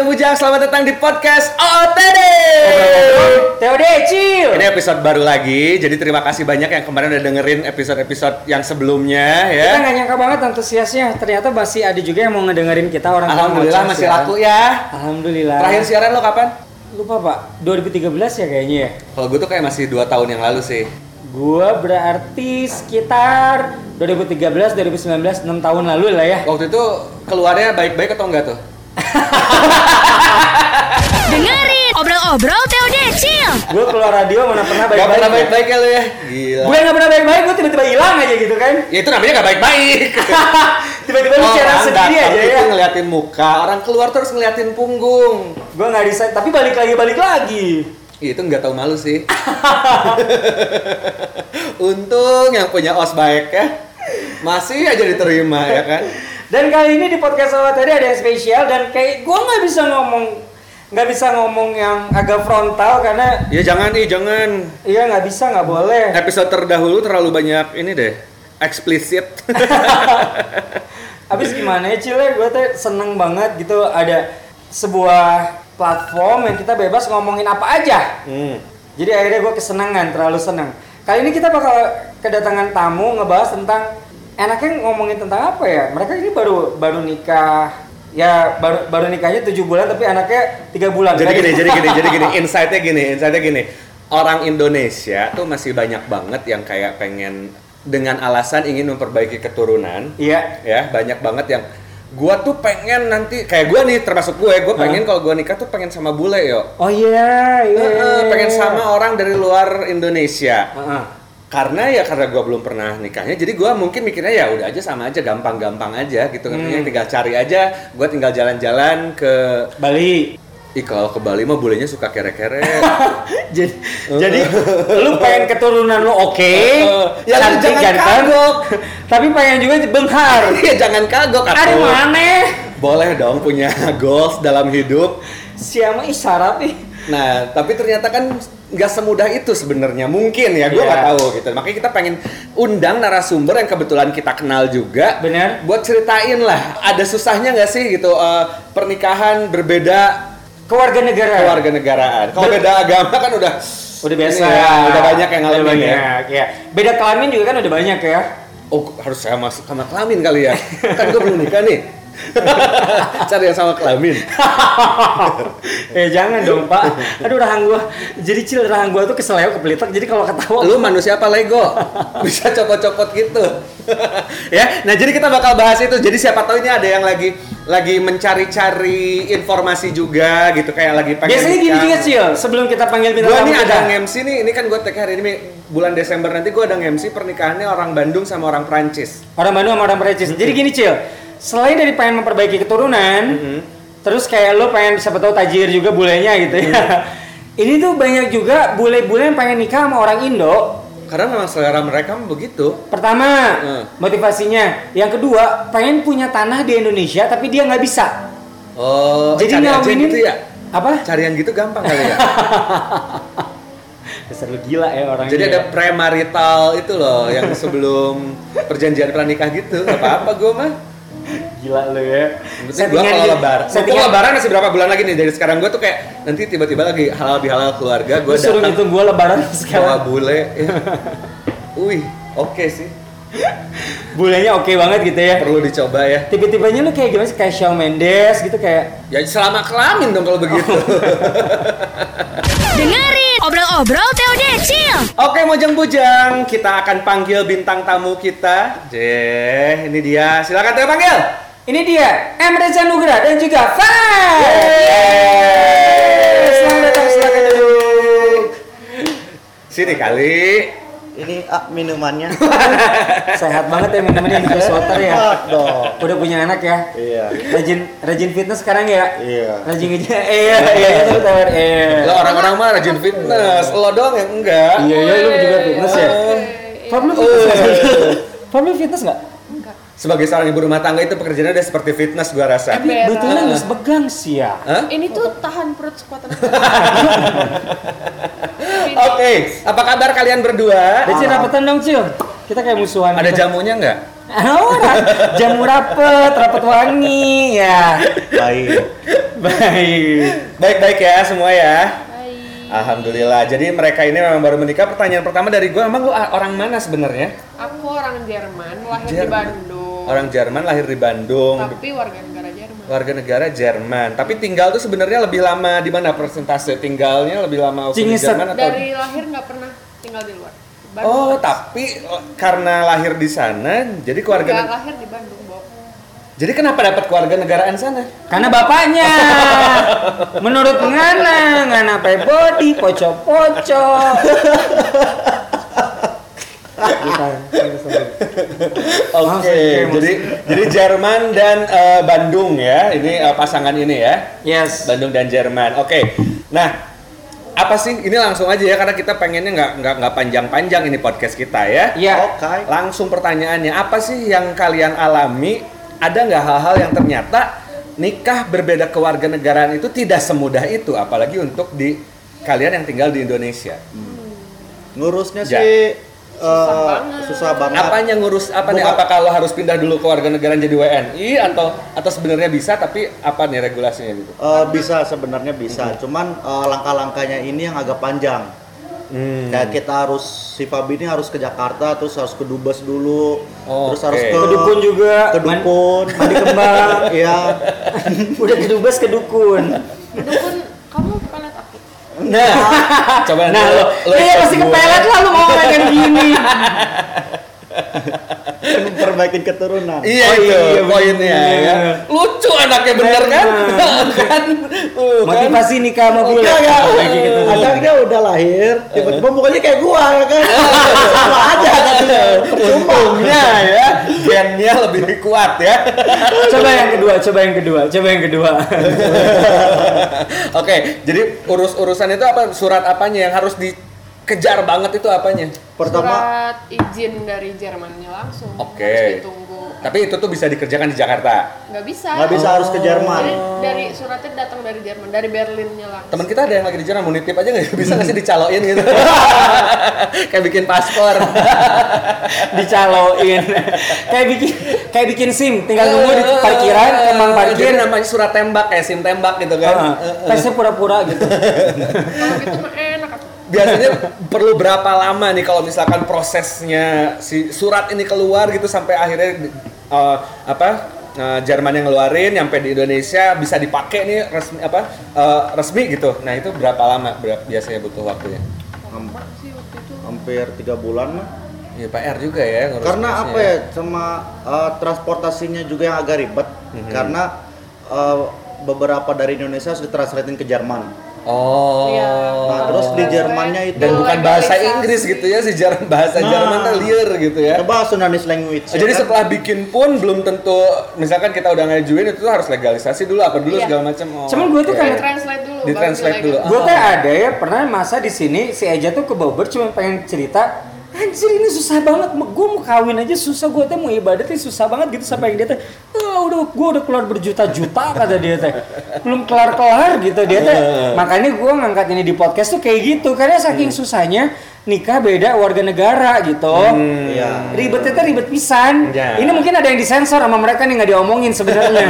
Bujang-Bujang, selamat datang di podcast OOTD TOD Cil. Ini episode baru lagi, jadi terima kasih banyak yang kemarin udah dengerin episode-episode yang sebelumnya Kita ya nggak nyangka banget antusiasnya. Ternyata masih ada juga yang mau ngedengerin kita orang Alhamdulillah masih siaran. laku ya Alhamdulillah. Terakhir siaran lo kapan? lupa pak. 2013 ya kayaknya ya. Kalau gue tuh kayak masih 2 tahun yang lalu sih Gua berarti sekitar 2013, 2019, 6 tahun lalu lah ya. Waktu itu keluarnya baik-baik atau enggak tuh? Dengerin obrol-obrol TOD Cil. Gue keluar radio mana pernah Gak baik-baik. pernah baik-baik ya lo ya? Gila Gue nggak pernah baik-baik, gue tiba-tiba hilang aja gitu kan. Ya itu namanya gak baik-baik tiba-tiba lu siaran Orang sendiri aja itu ya. ngeliatin muka, orang keluar terus ngeliatin punggung Gue nggak bisa, tapi balik lagi balik lagi. Itu nggak tahu malu sih. Untung yang punya os baik ya. Masih aja diterima ya kan. Dan kali ini di podcast awal tadi ada yang spesial dan kayak gue nggak bisa ngomong nggak bisa ngomong yang agak frontal karena Ya jangan nih, jangan. iya nggak bisa nggak boleh. Episode terdahulu terlalu banyak ini deh. Eksplisit. Habis gimana ya Cile, gue tuh seneng banget gitu ada sebuah platform yang kita bebas ngomongin apa aja. hmm. Jadi akhirnya gue kesenangan, terlalu seneng. Kali ini kita bakal kedatangan tamu ngebahas tentang enaknya ngomongin tentang apa ya? Mereka ini baru baru nikah, ya baru baru nikahnya tujuh bulan tapi anaknya tiga bulan. Jadi Kan? gini, jadi gini, jadi gini. Insight-nya gini, insight-nya gini. Orang Indonesia tuh masih banyak banget yang kayak pengen dengan alasan ingin memperbaiki keturunan. Iya. ya banyak banget yang gua tuh pengen nanti kayak gua nih termasuk gue gue pengen kalau gua nikah tuh pengen sama bule yo Oh iya, iya. Heeh, pengen sama orang dari luar Indonesia Heeh. Karena ya karena gua belum pernah nikahnya jadi gua mungkin mikirnya ya udah aja sama aja gampang-gampang aja gitu Hmm. tinggal cari aja gua tinggal jalan-jalan ke Bali. Ih kalau ke Bali mah bulenya suka kere-kere jadi, jadi lu pengen keturunan lu oke, Heeh. Ya, lu cantik jangan kagok. tapi pengen juga benghar. Iya jangan kagok Ada mana? Boleh dong punya goals dalam hidup Siapa isyarat nih? Nah, tapi ternyata kan nggak semudah itu sebenarnya. Mungkin ya, gue Iya. nggak tahu gitu. Makanya kita pengen undang narasumber yang kebetulan kita kenal juga. Bener. Buat ceritain lah, ada susahnya nggak sih gitu eh, pernikahan berbeda Keluarga negara. keluarga negaraan. Kalau Ber- beda agama kan udah Udah biasa. ya, udah banyak yang ngalamin ya. banyak, ya. Beda kelamin juga kan udah banyak ya. Oh, harus saya masuk sama kelamin kali ya. kan gue belum nikah nih. Cari yang sama kelamin. eh jangan dong pak. Aduh rahang gua. Jadi cil rahang gua tuh keseleo kepelitak. Jadi kalau ketawa. Lu manusia apa Lego? Bisa copot-copot gitu. ya, nah jadi kita bakal bahas itu. Jadi siapa tahu ini ada yang lagi lagi mencari-cari informasi juga gitu kayak lagi pengen Biasanya gini juga cil. Sebelum kita panggil bintang Gua tamu nih kita. ada nge-MC nih, ini kan gue tag hari ini bulan Desember nanti gue ada nge-MC pernikahannya orang Bandung sama orang Prancis. Orang Bandung sama orang Perancis. Jadi gini cil. Selain dari pengen memperbaiki keturunan, terus kayak lo pengen siapa tahu tajir juga bulenya gitu ya. Ini tuh banyak juga bule-bule yang pengen nikah sama orang Indo. Karena memang selera mereka begitu. Pertama, Hmm. motivasinya. Yang kedua, pengen punya tanah di Indonesia tapi dia nggak bisa. Oh, Jadi cari aja ngawinin gitu ya. apa? Cari yang gitu gampang kali ya. Dasar lu gila ya orang Jadi ada premarital itu loh yang sebelum perjanjian pranikah gitu. Gak apa-apa gue mah. Gila lu ya. Penting gua kalau lebaran. Mumpung lebaran masih berapa bulan lagi nih dari sekarang gue tuh kayak nanti tiba-tiba lagi halal bihalal keluarga gue Gue suruh datang ngitung gua lebaran bawa sekarang. bule. Ya. Wih, oke sih. Bulenya oke banget gitu ya. Perlu dicoba ya. Tiba-tibanya lu kayak gimana sih? Kayak Shawn Mendes gitu kayak Ya selama kelamin dong kalau begitu. Dengerin obrol-obrol TOD Cil. Oke Mojang Bujang, kita akan panggil bintang tamu kita. Jeh, ini dia. Silakan kita panggil. Ini dia, M. Reza Nugra dan juga Fan. Yeay. Selamat datang, silakan duduk. Sini kali. Ini ah, minumannya. Sehat banget ya yang di Water ya. Dong. Udah punya anak ya. Iya. Rajin rajin fitness sekarang ya. Iya. Rajin ngeja. Iya, iya itu tawar. Iya. Lo orang-orang mah rajin fitness, lo doang yang enggak. Iya, iya lu juga fitness ya. Fab lu fitness nggak? Fab lu fitness nggak? Sebagai seorang ibu rumah tangga itu pekerjaannya udah seperti fitness gua rasa. Tapi betulnya nggak begang sih ya. Hah? Ini tuh tahan perut sekuatan Oke, apa kabar kalian berdua? Deci rapetan dong Cil. Kita kayak musuhan. Ada gitu. jamunya nggak? Oh, jamu rapet, rapet wangi ya. Baik. Baik. Baik-baik ya semua ya. Hai. Alhamdulillah. Jadi mereka ini memang baru menikah. Pertanyaan pertama dari gue, emang lu a- orang mana sebenarnya? Aku orang Jerman, lahir di Jerman. Bandung. Orang Jerman lahir di Bandung. Tapi warga negara Jerman. Warga negara Jerman. Tapi tinggal tuh sebenarnya lebih lama di mana persentase tinggalnya lebih lama waktu di. Jerman atau? Dari lahir nggak pernah tinggal di luar. Oh, tapi oh, karena lahir di sana, jadi keluarga. Neg- lahir di Bandung, Bob. Jadi kenapa dapat keluarga negaraan sana? Karena bapaknya menurut ngana ngana pe body poco-poco. Oke, oke, jadi jadi Jerman dan eh, Bandung ya, ini eh, pasangan ini ya, Yes. Bandung dan Jerman. Oke, nah apa sih? Ini langsung aja ya karena kita pengennya nggak nggak nggak panjang-panjang ini podcast kita ya. Iya. Oke. Langsung pertanyaannya, apa sih yang kalian alami? Ada nggak hal-hal yang ternyata nikah berbeda kewarganegaraan itu tidak semudah itu, apalagi untuk di kalian yang tinggal di Indonesia. Ngurusnya Ya. sih eh, banget. susah banget. Apanya ngurus apa nih? Bukan- Apa kalau harus pindah dulu ke warga negara jadi WNI atau atau sebenarnya bisa tapi apa nih regulasinya gitu? Eh, bisa sebenarnya bisa, cuman eh, langkah-langkahnya ini yang agak panjang. Hmm. Kayak kita harus si Fabi ini harus ke Jakarta, terus harus ke Dubes dulu, Oh, terus harus ke Ke dukun juga. ke dukun, Mandi kembang. Iya. Udah ke dubes ke dukun. Dukun, kamu pelet aku. Nah, coba Nah, nanti lo, lo iya pasti gua. kepelet lah lu mau ngomongin Perbaikin keturunan. Iya Oh, itu iya, poinnya bener. ya. Lucu anaknya bener kan? kan? Tuh, kan? Motivasi nikah sama bule. Perbaiki keturunan. Anaknya udah lahir, tiba-tiba mukanya kayak gua ya kan. Sama aja katanya. Untungnya ya, gennya lebih kuat ya. Coba yang kedua, coba yang kedua, coba yang kedua. Oke, jadi urus-urusan itu apa? Surat apanya yang harus dikejar banget itu apanya? Pertama Surat izin dari Jermannya langsung. Oke. Harus ditunggu. Tapi itu tuh bisa dikerjakan di Jakarta. Nggak bisa. nggak bisa harus ke Jerman. Jadi dari suratnya datang dari Jerman, dari Berlinnya langsung. Teman kita ada yang lagi di Jerman, mau nitip aja nggak? Bisa nggak sih dicaloin gitu? Kayak bikin paspor. Dicaloin. kayak bikin kayak bikin SIM, tinggal nunggu di parkiran, emang Jadi parkir. namanya surat tembak kayak sim tembak gitu kan. Heeh. Tesnya pura-pura gitu. Kalau gitu. Biasanya perlu berapa lama nih kalau misalkan prosesnya si surat ini keluar gitu sampai akhirnya eh, apa eh, Jerman yang ngeluarin nyampe di Indonesia bisa dipakai nih resmi apa eh, resmi gitu. Nah itu berapa lama ber- biasanya butuh waktunya? Hampir tiga bulan lah. Ya PR juga ya ngurus Karena apa ya, sama eh, transportasinya juga yang agak ribet. Mhm. Karena eh, beberapa dari Indonesia harus ditranslatein ke Jerman. Oh. Iya. Nah, terus di Jermannya itu dan bukan bahasa. Inggris gitu ya si Jerman bahasa Nah. Jerman tuh liar gitu ya. coba Sundanese language. Oh, jadi ya kan? setelah bikin pun belum tentu misalkan kita udah ngajuin itu tuh harus legalisasi dulu apa dulu Iya. segala macam. Oh, Cuman gue tuh kayak Translate dulu. Di translate dulu. legal. Gue tuh ada ya pernah masa di sini si Eja tuh ke Bogor cuma pengen cerita Anjir ini susah banget, gue mau kawin aja susah, gue tuh mau ibadah tuh susah banget gitu sampai yang dia teh, "Ah, udah gue udah keluar berjuta-juta kata dia teh, belum kelar-kelar gitu dia teh, makanya gue ngangkat ini di podcast tuh kayak gitu karena saking susahnya nikah beda warga negara gitu, Iya. ribetnya tuh ribet pisan, Ya. ini mungkin ada yang disensor sama mereka nih nggak diomongin sebenarnya,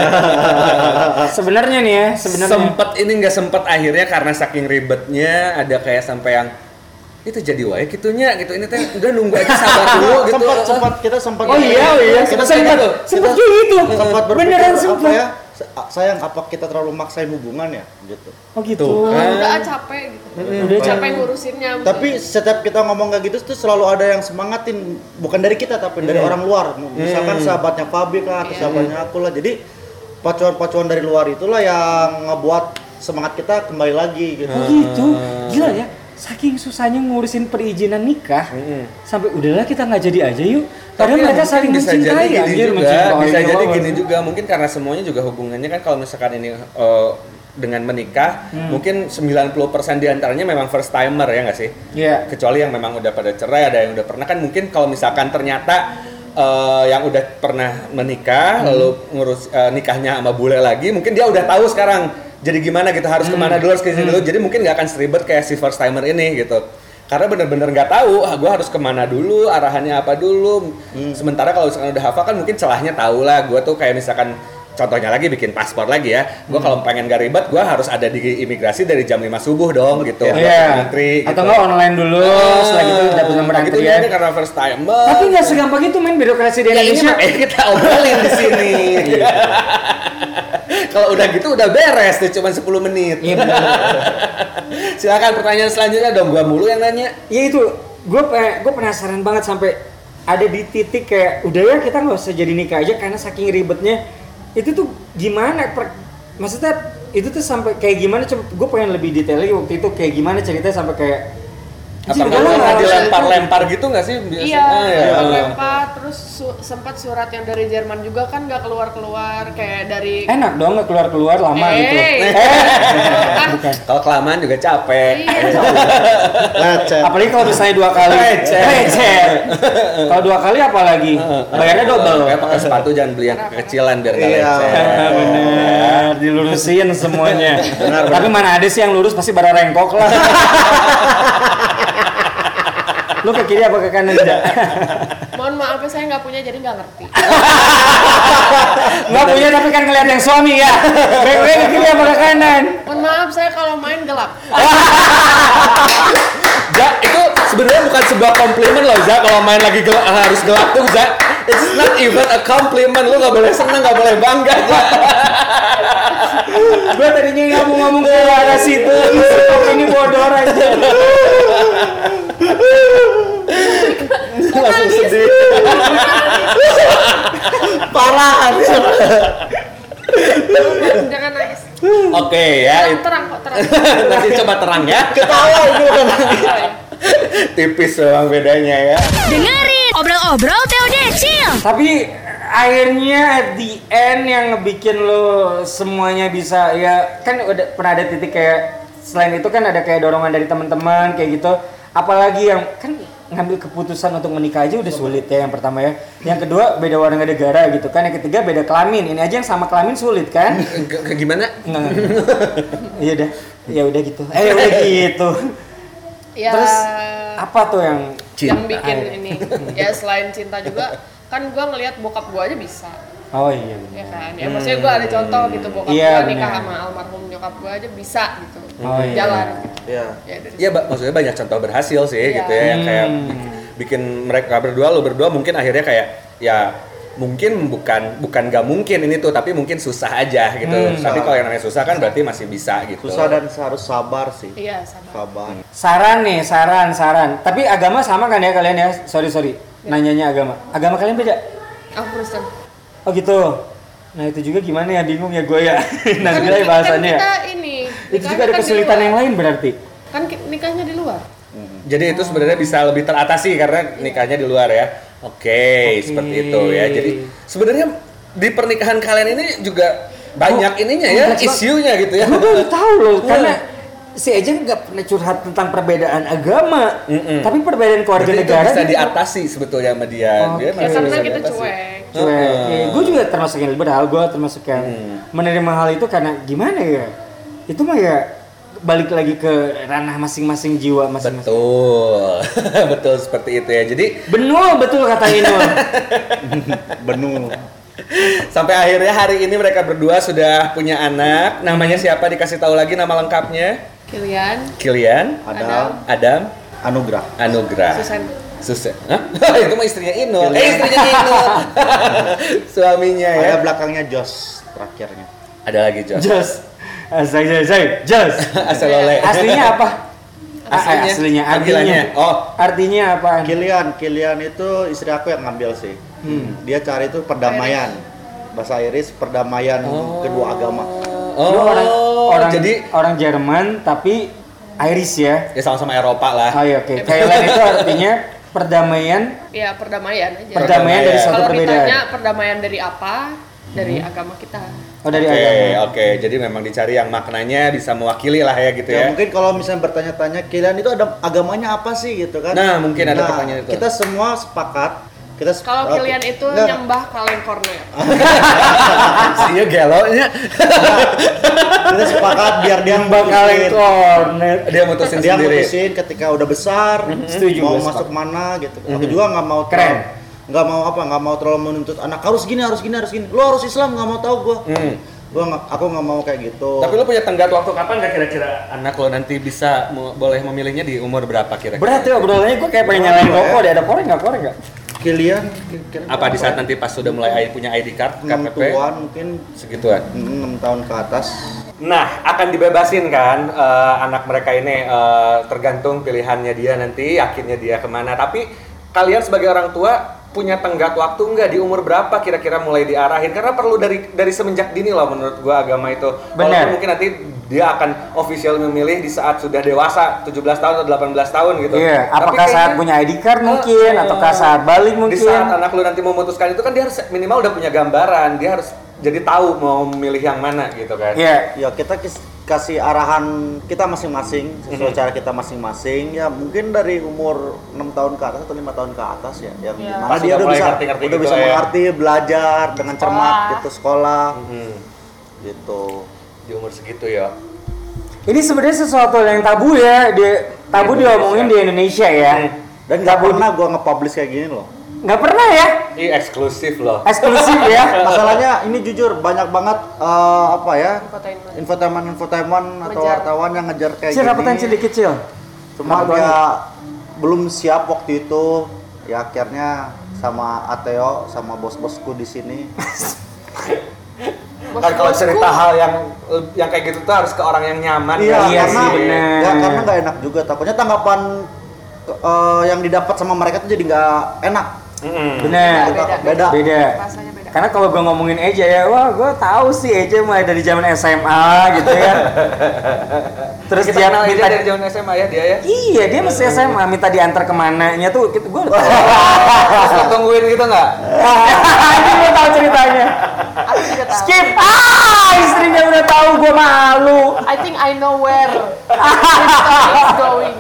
sebenarnya nih ya, sebenarnya. sempet ini nggak sempet akhirnya karena saking ribetnya ada kayak sampai yang itu jadi wae gitunya gitu ini teh udah nunggu aja sabar dulu gitu. sempat sempat kita sempat Oh iya, oh iya, kita sempat, sempat sempat kita gitu. sempat berpikir Beneran apa sempat. ya sayang apa kita terlalu maksain hubungan ya gitu Oh gitu. Tuh, kan. Udah ah, capek gitu. Udah capek ngurusinnya. tapi setiap kita ngomong kayak gitu tuh selalu ada yang semangatin bukan dari kita tapi dari orang luar misalkan sahabatnya Fabi kah atau Iya. sahabatnya aku lah jadi pacuan-pacuan dari luar itulah yang ngebuat semangat kita kembali lagi gitu Oh gitu. Gila ya. Saking susahnya ngurusin perizinan nikah, sampai udahlah kita nggak jadi aja yuk. Padahal Tapi mereka saling bisa mencintai jadi gini juga, mencintai. bisa jadi gini juga mungkin karena semuanya juga hubungannya kan kalau misalkan ini eh, dengan menikah Hmm. mungkin 90% di antaranya memang first timer ya nggak sih? Iya. Kecuali yang memang udah pada cerai ada yang udah pernah kan mungkin kalau misalkan ternyata eh, yang udah pernah menikah lalu ngurus eh, nikahnya sama bule lagi mungkin dia udah tahu sekarang jadi gimana gitu harus ke mana dulu harus ke sini dulu jadi mungkin nggak akan seribet kayak si first timer ini gitu karena bener-bener nggak tahu ah, gue harus ke mana dulu arahannya apa dulu sementara kalau misalkan udah hafal kan mungkin celahnya tahu lah gue tuh kayak misalkan contohnya lagi bikin paspor lagi ya. Gue kalau pengen gak ribet, gue harus ada di imigrasi dari jam 5 subuh dong gitu. Iya. Antri, Atau gitu. enggak online dulu, setelah itu dapat nomor gitu ini karena first time. Tapi nggak segampang itu main birokrasi di Ya, ini Indonesia. makanya kita obrolin di sini. Kalau udah gitu udah beres deh cuma 10 menit. Iya. Silakan pertanyaan selanjutnya dong gua mulu yang nanya. Ya itu, gue gue penasaran banget sampai ada di titik kayak udah ya kita nggak usah jadi nikah aja karena saking ribetnya itu tuh gimana per- maksudnya itu tuh sampai kayak gimana coba gue pengen lebih detail lagi waktu itu kayak gimana ceritanya sampai kayak "Anjir, nggak usah dilempar-lempar gitu nggak sih biasanya? Iya, Ah, ya. lempar terus su- sempat surat yang dari Jerman juga kan nggak keluar-keluar kayak dari itu." enak dong nggak keluar keluar lama gitu eh bukan Kalau kelamaan juga capek. Iya. Lecet. apalagi kalau misalnya dua kali. Receh. kalau dua kali apalagi bayarnya double Kayak pakai sepatu jangan beli yang kecilan biar nggak Iya. lecet. bener dilurusin semuanya Benar, tapi mana ada sih yang lurus pasti bara rengkok lah lu ke kiri apa ke kanan aja Mohon maaf ya saya nggak punya jadi nggak ngerti. nggak punya tapi kan ngeliat yang suami ya baik-baik ke kiri apa ke kanan Mohon maaf saya kalau main gelap. Ja, itu sebenarnya bukan sebuah komplimen loh, Ja. Kalau main lagi gelap, harus gelap tuh, Ja. It's not even a compliment. Lu nggak boleh seneng, nggak boleh bangga, Ja. Gue tadinya nggak mau ngomong ke arah situ Stop ini bodor aja Langsung sedih. Parah. Jangan nangis. Oke ya, Terang, terang kok terang. nanti coba terang ya. Ketawa itu kan. Tipis doang bedanya ya. Dengerin obrol-obrol TOD Chill. tapi akhirnya at the end yang ngebikin lo semuanya bisa ya kan udah pernah ada titik kayak selain itu kan ada kayak dorongan dari teman-teman kayak gitu. Apalagi yang kan ngambil keputusan untuk menikah aja udah sulit ya yang pertama ya. Yang kedua beda warga negara gitu kan. Yang ketiga beda kelamin. Ini aja yang sama kelamin sulit kan? Ke- gimana? Iya udah ya udah gitu. Eh ya udah gitu. Ya, terus apa tuh yang yang bikin ini. Ya selain cinta juga kan gua ngelihat bokap gua aja bisa oh iya ya kan ya maksudnya gua ada contoh gitu bokap Iya, gua nikah benar. sama almarhum nyokap gua aja bisa gitu Oh, iya. jalan Iya. ya dari Iya, Mbak, maksudnya banyak contoh berhasil sih Iya. gitu ya yang kayak bi- bikin mereka berdua lo berdua mungkin akhirnya kayak ya mungkin bukan bukan gak mungkin ini tuh tapi mungkin susah aja gitu. Hmm. Tapi kalau yang namanya susah kan berarti masih bisa gitu. Susah dan harus sabar sih. iya sama Sabar. Saran nih, saran, saran. Tapi agama sama kan ya kalian ya? Sorry, sorry. Nanyanya agama. Agama kalian beda? aku Kristen Oh gitu. Nah itu juga gimana ya? Bingung ya gue ya. nah kan, gila ya bahasannya. kan ya. kita ini Itu juga ada kan kesulitan yang lain berarti. kan nikahnya di luar Jadi itu sebenarnya bisa lebih teratasi karena nikahnya di luar ya. Oke, seperti itu ya. Jadi sebenarnya di pernikahan kalian ini juga banyak ininya ya, isunya gitu ya. Gue baru tahu loh, karena si Eja nggak pernah curhat tentang perbedaan agama, Mm-mm. tapi perbedaan keluarga Berarti itu negara bisa dia- diatasi sebetulnya sama dia. Oke. Dia ya kita diatasi. cuek cuek. Heeh. gue juga termasuk yang liberal, gue termasuk yang Hmm. menerima hal itu karena gimana ya? Itu mah ya balik lagi ke ranah masing-masing jiwa masing-masing. Betul, betul seperti itu ya. Jadi Benul betul kata Inul. Benul. sampai akhirnya hari ini mereka berdua sudah punya anak. Namanya siapa? Dikasih tahu lagi nama lengkapnya. Kilian Kilian, Ada Adam, anugerah. Anugrah. Susan Susan. Hah? itu mah istrinya Inul. Eh istrinya Inul. Suaminya ya. Ada belakangnya Jos terakhirnya. Ada lagi Jos. Just. Asal saya saya just. Asal oleh. Aslinya apa? Aslinya? aslinya artinya. Oh. Artinya apa? Kilian, Kilian itu istri aku yang ngambil sih. Dia cari itu perdamaian. Bahasa Iris perdamaian kedua agama. Oh, orang orang jadi orang Jerman tapi Irish ya. ya sama-sama Eropa lah. Oh iya oke. Thailand itu artinya perdamaian ya perdamaian aja perdamaian dari suatu kalau perbedaan. ditanya perdamaian dari apa dari agama kita Oh dari Oke, agama. oke. Jadi memang dicari yang maknanya bisa mewakili lah ya gitu Ya, ya. mungkin kalau misalnya bertanya-tanya Kilian itu ada agamanya apa sih gitu kan? Nah, mungkin ada pertanyaan itu. Kita semua sepakat. Kita sep- kalau kalian itu Nggak, nyembah kaleng kornet Iya gelonya. Kita sepakat biar dia Bakal kornet. Dia mutusin dia sendiri. mutusin ketika udah besar Setuju mau masuk sepakat. mana gitu. Aku juga nggak mau Keren. nggak mau apa nggak mau terlalu menuntut anak harus gini harus gini harus gini lo harus Islam nggak mau tahu gue Hmm. gue aku nggak mau kayak gitu Tapi lu punya tenggat waktu kapan nggak kira-kira anak lo nanti bisa mo- boleh memilihnya di umur berapa kira-kira? Berat ya obrolannya gue kayak pengen nyalain rokok deh. Ada korek nggak korek nggak? kalian Apa di saat nanti pas sudah mulai punya ID card, enam KTP, tuan mungkin segituan? enam tahun ke atas Nah, akan dibebasin kan eh, anak mereka ini eh, tergantung pilihannya dia nanti, yakinnya dia ke mana. Tapi kalian sebagai orang tua punya tenggat waktu nggak di umur berapa kira-kira mulai diarahin? Karena perlu dari dari semenjak dini loh menurut gua agama itu. Benar. Walaupun mungkin nanti dia akan official memilih di saat sudah dewasa 17 tahun atau 18 tahun gitu. Iya. Tapi Apakah saat kayaknya- punya ID card mungkin, Eh, ataukah saat balik Di mungkin? saat anak lu nanti memutuskan itu kan dia harus minimal udah punya gambaran, dia harus jadi tahu mau memilih yang mana gitu kan. Iya. ya kita kis- kasih arahan kita masing-masing sesuai Mhm. cara kita masing-masing ya mungkin dari umur 6 tahun ke atas atau lima tahun ke atas ya yang Iya. di mana Pas dia udah bisa ngerti-ngerti udah gitu bisa ya. mengerti belajar dengan cermat Sekolah. gitu sekolah Hmm, gitu di umur segitu ya. Ini sebenarnya sesuatu yang tabu ya. Di, tabu Di Indonesia. diomongin di Indonesia ya. dan nggak pernah gua nge-publish kayak gini loh Nggak pernah ya. Ini eksklusif loh. Eksklusif ya. masalahnya ini jujur banyak banget eh, apa ya Infotainment. infotainment infotainment atau Ngejar. wartawan yang ngejar kayak Cil, rapetan gini cil dikit cil. cuma Kenapa dia belum siap waktu itu ya akhirnya sama Ateo sama bos-bosku di sini Kan kalau cerita hal yang yang kayak gitu tuh harus ke orang yang nyaman. iya? Iya karena sih, bener. ya karena nggak enak juga takutnya tanggapan eh, yang didapat sama mereka tuh jadi nggak enak Mm-mm. Bener. Beda. beda Beda. Beda. Karena kalau gue ngomongin Eja ya, wah gue tahu sih Eja mulai dari zaman SMA gitu ya. Terus Kita dia kenal minta dari zaman SMA ya dia ya. Iya, dia masih SMA minta diantar ke mananya tuh, gue udah tahu. Terus lu tungguin gitu nggak? Ini gue tahu ceritanya. Tahu. Skip. Ah, istrinya udah tahu gue malu. I think I know where it's going.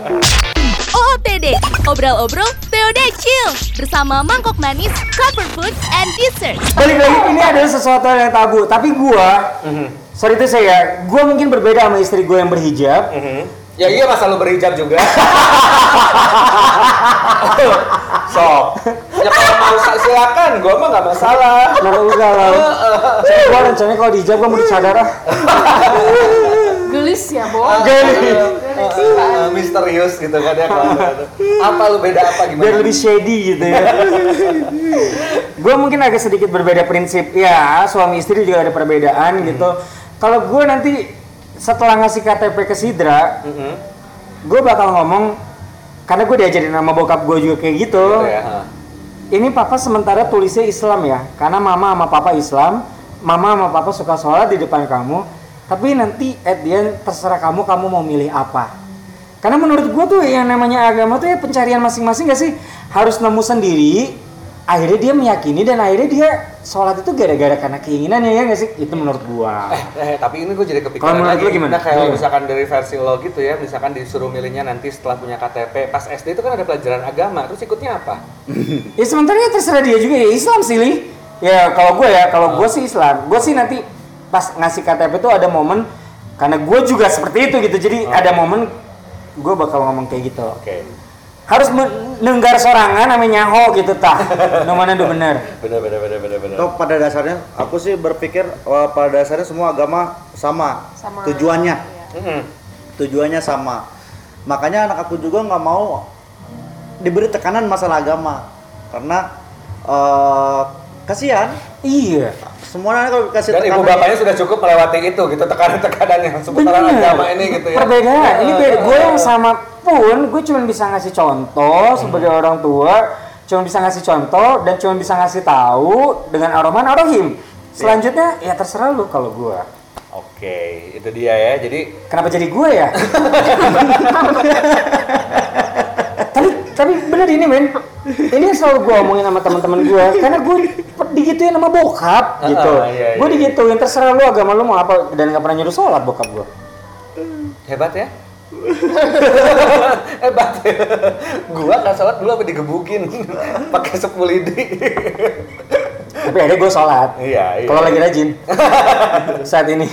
Obrol-obrol TOD Chill bersama mangkok manis, comfort food, and dessert. Balik lagi, ini adalah sesuatu yang tabu. Tapi gue, sorry itu saya, gue mungkin berbeda sama istri gue yang berhijab. Mhm. Ya iya masa lu berhijab juga. Sok. Ya kalau mau silakan, gua mah nggak masalah. Kenapa enggak lah? Saya gue rencananya kalau dihijab gue mau disadar ah. Gelis ya, Bo. Gelis. Gelis. Eh, misterius gitu kan ya kalau. Apa lu beda apa gimana? biar lebih shady gitu ya. gue mungkin agak sedikit berbeda prinsip ya suami istri juga ada perbedaan gitu. Kalau gue nanti setelah ngasih KTP ke Sidra, Mhm. gue bakal ngomong karena gue diajarin sama bokap gue juga kayak gitu. Gitu ya. Ini papa sementara tulisnya Islam ya, karena mama sama papa Islam, mama sama papa suka sholat di depan kamu. Tapi nanti at the end terserah kamu, kamu mau milih apa. Karena menurut gue tuh yang namanya agama tuh ya pencarian masing-masing gak sih? Harus nemu sendiri, akhirnya dia meyakini dan akhirnya dia sholat itu gara-gara karena keinginannya ya gak sih? Itu menurut gua. Eh, tapi ini gue jadi Kalau kepikiran menurut lagi. gimana? Nah, kayak Gimana? misalkan dari versi lo gitu ya, misalkan disuruh milihnya nanti setelah punya KTP, pas SD itu kan ada pelajaran agama, terus ikutnya apa? Ya sementara ya terserah dia juga ya Islam sih Li. Ya kalau gue ya, kalau gue sih Islam. Gue sih nanti pas ngasih KTP tuh ada momen karena gue juga seperti itu gitu. Jadi ada momen gue bakal ngomong kayak gitu. Oke. Harus menenggar sorangan namanya nyaho gitu tah. Nu mana udah bener. Bener bener bener bener bener. Toh pada dasarnya aku sih berpikir eh, pada dasarnya semua agama sama, Sama. tujuannya Iya. Mhm. tujuannya sama makanya anak aku juga nggak mau diberi tekanan masalah agama karena eh, kasihan Iya. Semuanya kalau kasih Dan ibu bapaknya sudah cukup melewati itu gitu tekanan-tekanan yang seputaran Bener. agama ini gitu ya. Perbedaan. Ini beda. Eh, Gue yang sama pun gue cuma bisa ngasih contoh sebagai orang tua, cuma bisa ngasih contoh dan cuma bisa ngasih tahu dengan aroman arohim. Selanjutnya ya terserah lu kalau gue. Oke, itu dia ya. Jadi Kenapa jadi gue ya? tapi tapi bener ini men, ini yang selalu gue omongin sama teman-teman gue, karena gue digituin sama bokap gitu. Ah, iya, gue iya. digituin terserah lu agama lu mau apa dan gak pernah nyuruh sholat bokap gue. hebat ya. hebat. gua kan sholat dulu apa digebukin pakai sepu lidi. Tapi akhirnya gue sholat. Iya, iya. Kalau lagi rajin saat ini.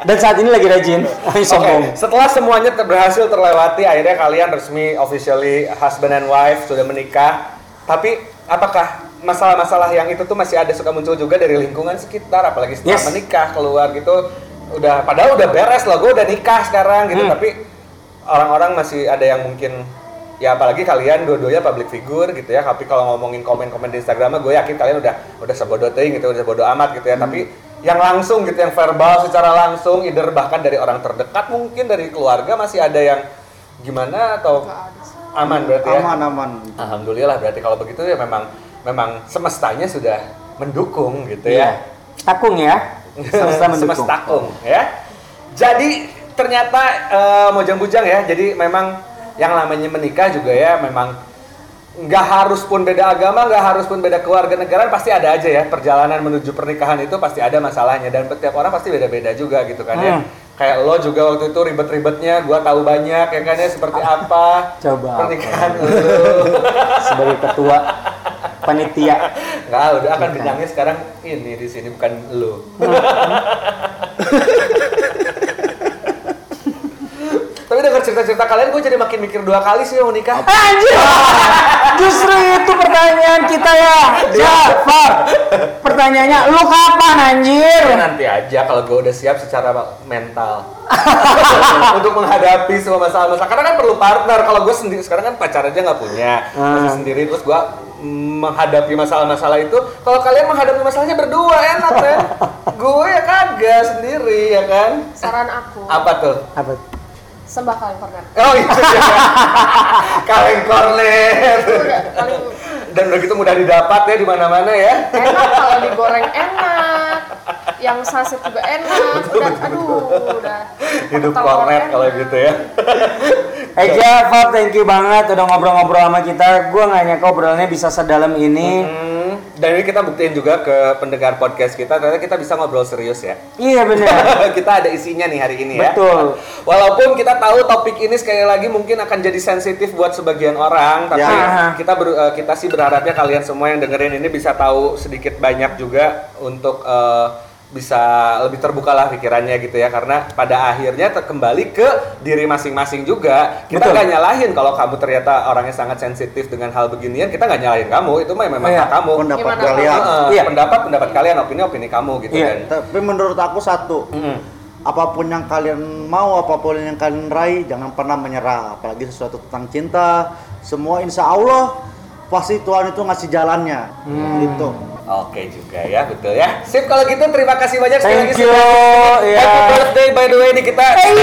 Dan saat ini lagi rajin. Oke, sombong. setelah semuanya berhasil terlewati, akhirnya kalian resmi officially husband and wife sudah menikah. Tapi apakah masalah-masalah yang itu tuh masih ada suka muncul juga dari lingkungan sekitar apalagi setelah Yes. menikah keluar gitu udah padahal udah beres loh gue udah nikah sekarang gitu Hmm. tapi orang-orang masih ada yang mungkin ya apalagi kalian dua-duanya public figure gitu ya tapi kalau ngomongin komen-komen di Instagram gue yakin kalian udah udah sebodoh teuing gitu udah sebodoh amat gitu ya tapi yang langsung gitu yang verbal secara langsung either bahkan dari orang terdekat mungkin dari keluarga masih ada yang gimana atau aman berarti ya aman aman Alhamdulillah berarti kalau begitu ya memang memang semestanya sudah mendukung gitu ya. Takung ya. Semesta mendukung. Semestakung ya. Jadi ternyata eh, mojang bujang ya. Jadi memang yang namanya menikah juga ya memang nggak harus pun beda agama, nggak harus pun beda keluarga negaraan pasti ada aja ya perjalanan menuju pernikahan itu pasti ada masalahnya dan setiap orang pasti beda-beda juga gitu kan ya. Hmm. Kayak lo juga waktu itu ribet-ribetnya, gua tahu banyak ya kan ya seperti apa Coba apa? pernikahan lo. Sebagai ketua panitia. Nggak, udah akan bintangnya sekarang ini di sini bukan lu. Tapi dengar cerita-cerita kalian, gue jadi makin mikir dua kali sih mau nikah. Anjir. Justru itu pertanyaan kita ya. Jafar. Pertanyaannya, lu kapan anjir? Ya, nanti aja kalau gue udah siap secara mental untuk menghadapi semua masalah-masalah. Karena kan perlu partner. Kalau gue sendiri sekarang kan pacar aja nggak punya, masih Hmm. sendiri terus gue menghadapi masalah-masalah itu. Kalau kalian menghadapi masalahnya berdua enak kan? gue ya kagak sendiri ya kan? Saran aku, Apa tuh? Apa? Sembah kalian kornet. Oh itu dia. Kaleng kornet. Udah paling Dan begitu mudah didapat ya di mana-mana ya. enak kalau digoreng enak, yang saset juga enak. Udah, aduh, udah. Hidup kornet enak. kalau gitu ya. Eh Jafar, thank you banget udah ngobrol-ngobrol sama kita. Gua nggak nyangka obrolannya bisa sedalam ini. Hmm, dan ini kita buktiin juga ke pendengar podcast kita ternyata kita bisa ngobrol serius ya. Iya bener. kita ada isinya nih hari ini ya. Betul. Walaupun kita tahu topik ini sekali lagi mungkin akan jadi sensitif buat sebagian orang, tapi Ya. kita ber- eh, kita sih berharapnya kalian semua yang dengerin ini bisa tahu sedikit banyak juga untuk eh, bisa lebih terbuka lah pikirannya gitu ya. Karena pada akhirnya kembali ke diri masing-masing juga. Kita nggak nyalahin kalau kamu ternyata orangnya sangat sensitif dengan hal beginian kita nggak nyalahin kamu. Itu mah memang Iya. hak kamu. Pendapat Gimana kalian. Heeh, Iya. pendapat pendapat kalian opini opini kamu gitu Iya. kan. Tapi menurut aku satu Mm-mm. apa pun yang kalian mau apa pun yang kalian raih jangan pernah menyerah. Apalagi sesuatu tentang cinta semua insya Allah pasti Tuhan itu ngasih jalannya Hmm. gitu Oke juga ya, betul ya. Sip kalau gitu terima kasih banyak sekali Thank lagi you. sudah- ya. Happy birthday by the way ini kita. Tadi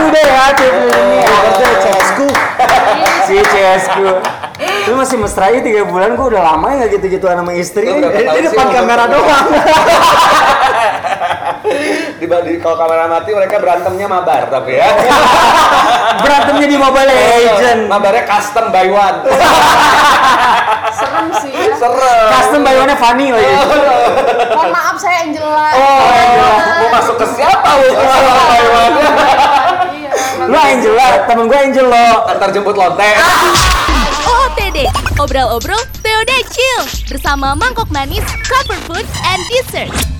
udah ya ini. Birthday, CSku Si CSku. Lu masih mesra aja 3 bulan, gua udah lama ya nggak gitu-gitu sama istri. Ini depan kamera doang di, di kalau kamera mati mereka berantemnya mabar tapi ya. Berantemnya di Mobile Legend. Mabarnya custom by one. Serem sih ya. Serem. Custom by one funny lagi. Mohon maaf saya Angela. Oh, mau masuk ke siapa lu? Custom by one. Iya. Lu Angela, temen gue Angel lo. Antar jemput lonte. OOTD, Obrol-obrol TOD Chill bersama mangkok manis, cover food, and dessert.